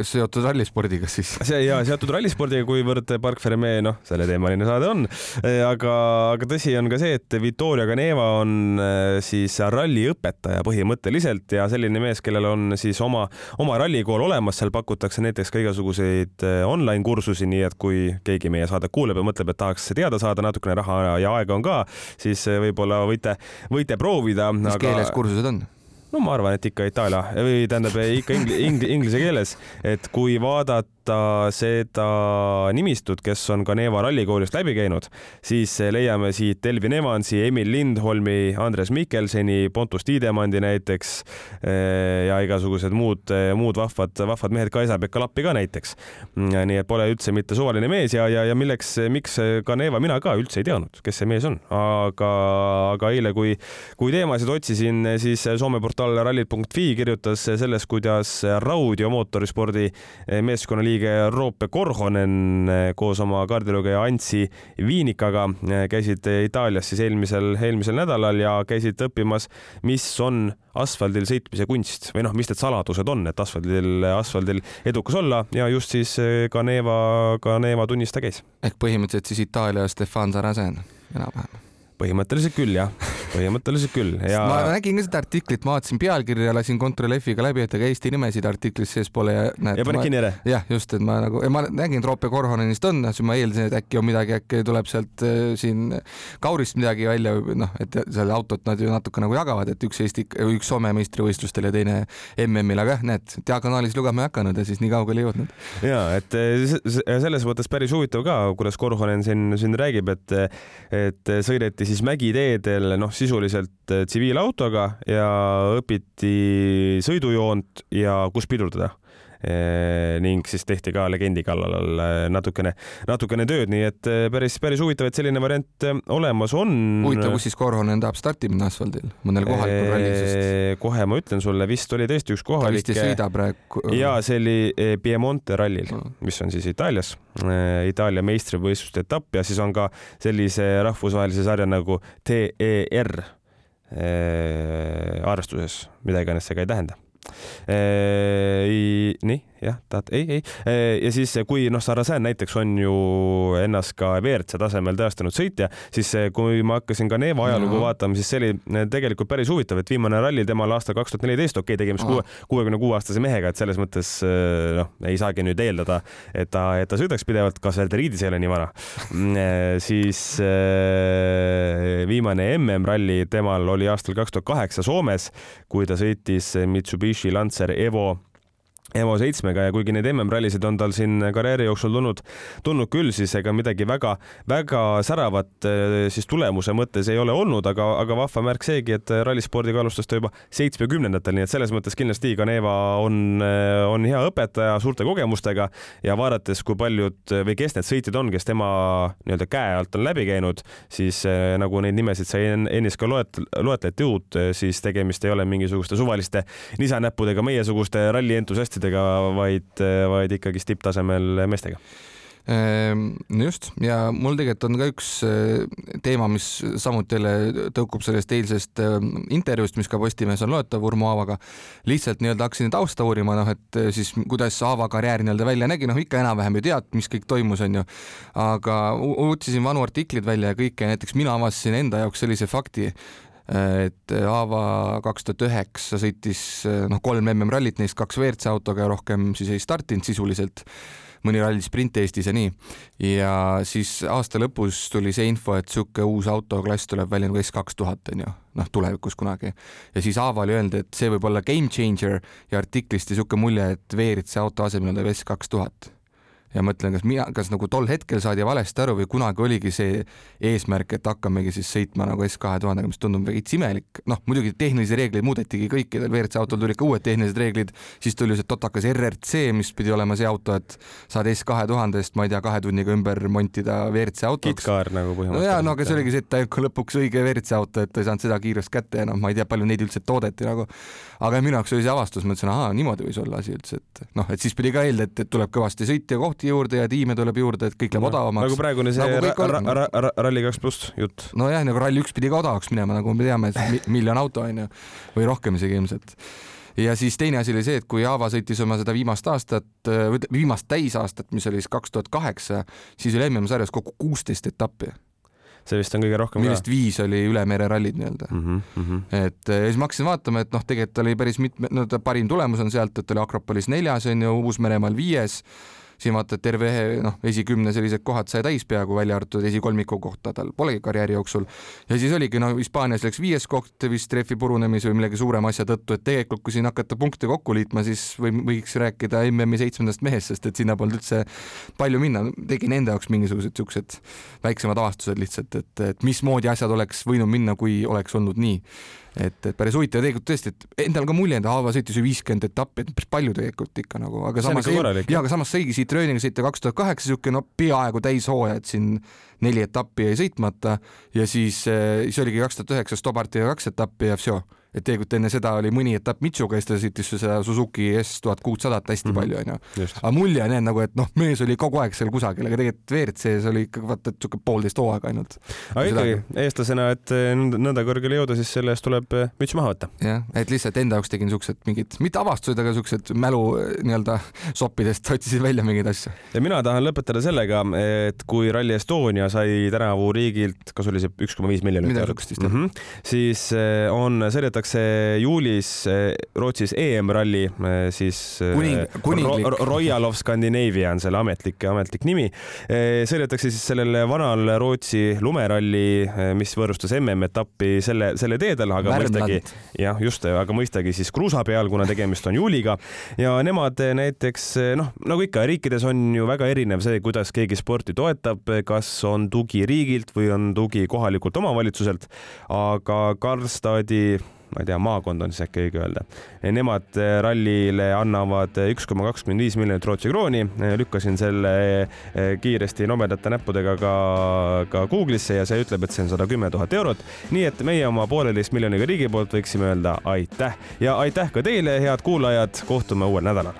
seotud rallispordiga siis. see ja seotud rallispordiga, kuivõrd Park Ferme, noh, selleteemaline saade on. aga, aga tõsi on ka see, et Vittorio Caneva on äh, siis ralliõpetaja põhimõtteliselt ja selline mees, kellel on siis oma, oma rallikool olemas, seal pakutakse näiteks ka igasuguseid äh, online kursusi, nii et kui keegi meie saadet kuuleb ja mõtleb, et tahaks teada saada, natukene raha ja aega on ka, siis võib-olla võite, võite proovida mis aga... keeles kursused on? No ma arvan, et ikka itaalia või tähendab ikka ingli, ingli, inglise keeles, et kui vaadata seda nimistut, kes on ka Neeva rallikoolist läbi käinud, siis leiame siit Elvin Evansi, Emil Lindholmi, Andres Mikkelseni, Pontus Tiidemandi näiteks eh, ja igasugused muud, muud vahvad, vahvad mehed, Kaisa-Pekka Lappi ka näiteks. nii et pole üldse mitte suvaline mees ja, ja, ja milleks, miks ka Neeva, mina ka üldse ei teadnud, kes see mees on, aga, aga eile, kui, kui teemasid otsisin, siis Soome portaal rallid.fi kirjutas sellest, kuidas Raudio mootorispordi meeskonnaliige liige Roope Korhonen eh, koos oma kaardilugeja Antsi Viinikaga eh, käisid Itaalias siis eelmisel, eelmisel nädalal ja käisid õppimas, mis on asfaldil sõitmise kunst või noh, mis need saladused on, et asfaldil, asfaldil edukas olla ja just siis ka eh, Neeva, ka Neeva tunnis ta käis. ehk põhimõtteliselt siis Itaalia Stefan Saracen enam-vähem põhimõtteliselt küll jah, põhimõtteliselt küll ja. ma nägin ka seda artiklit, ma vaatasin pealkirja, lasin Ctrl F-iga läbi, et ega Eesti nimesid artiklis sees pole ja näed. ja panid kinni ära? jah, just, et ma nagu, ma nägin, et Roope Korhonenist on, siis ma eeldasin, et äkki on midagi, äkki tuleb sealt äh, siin Kaurist midagi välja, noh, et seal autot nad ju natuke nagu jagavad, et üks Eesti, üks Soome meistrivõistlustel ja teine MM-il, aga jah, näed, diagonaalis lugema ei hakanud ja siis nii kaugele ei jõudnud. ja et selles mõttes päris huvitav ka, kuidas Korhonen siin, siin räägib, et, et sõideti siis mägiteedel noh, sisuliselt eh, tsiviilautoga ja õpiti sõidujoont ja kus pidurdada ning siis tehti ka legendi kallal eh, natukene, natukene tööd, nii et eh, päris, päris huvitav, et selline variant olemas on. huvitav, kus siis Korhonen tahab starti minna asfaldil, mõnel kohalikul rallil, sest kohe ma ütlen sulle, vist oli tõesti üks kohalik. ta vist ei sõida praegu. ja see oli Piemonte rallil, mis on siis Itaalias, Itaalia meistrivõistluste etapp ja siis on ka sellise rahvusvahelise sarja nagu TER arvestuses, mida iganes see ka ei tähenda nii, jah, tahad, ei, ei. ja siis, kui noh, Saracen näiteks on ju ennast ka WRC tasemel tõestanud sõitja, siis kui ma hakkasin ka Neeva ajalugu no. vaatama, siis see oli tegelikult päris huvitav, et viimane ralli temal aastal kaks tuhat neliteist, okei okay,, tegemist kuue, kuuekümne kuue aastase mehega, et selles mõttes noh, ei saagi nüüd eeldada, et ta, et ta sõidaks pidevalt, ka Serderiidis ei ole nii vana mm, siis viimane MM-ralli temal oli aastal kaks tuhat kaheksa Soomes, kui ta sõitis Mitsubishi Lancer Evo Evo seitsmega ja kuigi neid MM-rallisid on tal siin karjääri jooksul tulnud, tulnud küll, siis ega midagi väga-väga säravat eh, siis tulemuse mõttes ei ole olnud, aga, aga vahva märk seegi, et rallispordiga alustas ta juba seitsmekümnendatel, nii et selles mõttes kindlasti Iganeva on, eh, on hea õpetaja suurte kogemustega ja vaadates, kui paljud või kes need sõitjad on, kes tema nii-öelda käe alt on läbi käinud, siis eh, nagu neid nimesid sai ennist ka loet-, loetleti uut, siis tegemist ei ole mingisuguste suvaliste lisanäppudega meiesuguste rallientusiastidega artistidega, vaid, vaid ikkagist tipptasemel meestega ehm, just ja mul tegelikult on ka üks eh, teema, mis samuti jälle tõukub sellest eilsest eh, intervjuust, mis ka Postimehes on loetav Urmo Aavaga. lihtsalt nii-öelda hakkasin tausta uurima, noh, et eh, siis kuidas Aava karjäär nii-öelda välja nägi, noh ikka enam-vähem ju tead, mis kõik toimus, onju. aga otsisin vanu artikleid välja ja kõike, näiteks mina avastasin enda jaoks sellise fakti, et Aava kaks tuhat üheksa sõitis noh, kolm MM-rallit, neist kaks WRC autoga ja rohkem siis ei startinud sisuliselt mõni ralli sprint Eestis ja nii. ja siis aasta lõpus tuli see info, et sihuke uus autoklass tuleb välja nagu S kaks tuhat onju, noh tulevikus kunagi. ja siis Aava oli öelnud, et see võib olla game changer ja artiklist jäi sihuke mulje, et WRC auto asemel tuleb S kaks tuhat ja mõtlen, kas mina, kas nagu tol hetkel saadi valesti aru või kunagi oligi see eesmärk, et hakkamegi siis sõitma nagu S kahe tuhandega, mis tundub veits imelik. noh, muidugi tehnilisi reegleid muudetigi kõikidel WRC autol tulid ka uued tehnilised reeglid, siis tuli see totakas RRC, mis pidi olema see auto, et saad S kahe tuhandest, ma ei tea, kahe tunniga ümber montida WRC autoks. kitkaar nagu põhimõtteliselt. no jaa, no aga see oligi see, et ta lõpuks õige WRC auto, et ta ei saanud seda kiirust kätte ja noh, ma ei tea, palju neid üldse toodeti nagu. aga minu jaoks oli see avastus, ma mõtlesin, ahaa, niimoodi võis olla asi üldse, et noh, et siis pidi ka eeldada, et tuleb kõvasti sõitja kohti kohti juurde ja tiime tuleb juurde, et kõik läheb no, odavamaks. nagu praegune see nagu ra ra ra ra Rally kaks pluss jutt. nojah, nagu Rally üks pidi ka odavaks minema, nagu me teame, et miljon auto on ju, või rohkem isegi ilmselt ja siis teine asi oli see, et kui Java sõitis oma seda viimast aastat, viimast täisaastat, mis oli siis kaks tuhat kaheksa, siis oli MM-sarjas kokku kuusteist etappi see vist on kõige rohkem millest ka. viis oli üle mere rallid nii-öelda mm. -hmm. et ja siis ma hakkasin vaatama, et noh, tegelikult oli päris mitme, no ta parim tulemus on sealt, et oli Akropolis neljas onju, Uus-Meremaal viies siin vaata terve noh, esikümne sellised kohad sai täis peaaegu, välja arvatud esikolmiku kohta tal polegi karjääri jooksul. ja siis oligi no Hispaanias läks viies koht vist rehvi purunemise või millegi suurema asja tõttu, et tegelikult kui siin hakata punkte kokku liitma, siis või võiks rääkida MM-i seitsmendast mehest, sest et sinna polnud üldse palju minna, tegin enda jaoks mingisugused siuksed väiksemad avastused lihtsalt, et, et mismoodi asjad oleks võinud minna, kui oleks olnud nii et, et päris huvitav tegelikult tõesti, et endal ka mulje, et Aava sõitis ju viiskümmend etappi, et päris palju tegelikult ikka nagu, aga samas, ja aga samas saigi siit Rööniga sõita kaks tuhat kaheksa siuke no peaaegu täishooaja, et siin neli etappi jäi sõitmata. Ja siis, eh, siis oligi kaks tuhat üheksa Stobartiga kaks etappi ja vsjo et tegelikult enne seda oli mõni etapp Mitsuga ja siis ta sõitis seda Suzuki S tuhat kuutsadat hästi mm -hmm. palju onju. aga mulje on jah nagu, et noh, mees oli kogu aeg seal kusagil, aga tegelikult WRC-s oli ikka vaata, et siuke poolteist hooaega ainult. aga ikkagi eestlasena, et eh, nõnda kõrgele jõuda, siis selle eest tuleb eh, müts maha võtta. jah, et lihtsalt enda jaoks tegin siuksed mingid, mitte avastused, aga siuksed mälu eh, nii-öelda soppidest otsisin välja mingeid asju. ja mina tahan lõpetada sellega, et kui Rally Estonia sai tänavu riigilt, kas oli see üks koma viis miljonit eurot, -hmm. siis on, sõidetakse sõidetakse juulis eh, Rootsis EM-ralli, eh, siis eh, Kuning, kuninglik Ro Royal of Scandinavia on selle ametlik, ametlik nimi. sõidetakse siis sellel vanal Rootsi lumeralli, mis võõrustas MM-etappi selle, selle teedel, aga Värmland. mõistagi jah, just, aga mõistagi siis kruusa peal, kuna tegemist on juuliga ja nemad näiteks noh, nagu ikka riikides on ju väga erinev see, kuidas keegi sporti toetab, kas on tugi riigilt või on tugi kohalikult omavalitsuselt, aga Karlstadi ma ei tea, maakond on siis äkki õige öelda. Nemad eh, rallile annavad üks koma kakskümmend viis miljonit Rootsi krooni, eh, lükkasin selle eh, kiiresti nobedate näppudega ka, ka Google'isse ja see ütleb, et see on sada kümme tuhat eurot. nii et meie oma pooleteist miljoniga riigi poolt võiksime öelda aitäh ja aitäh ka teile, head kuulajad, kohtume uuel nädalal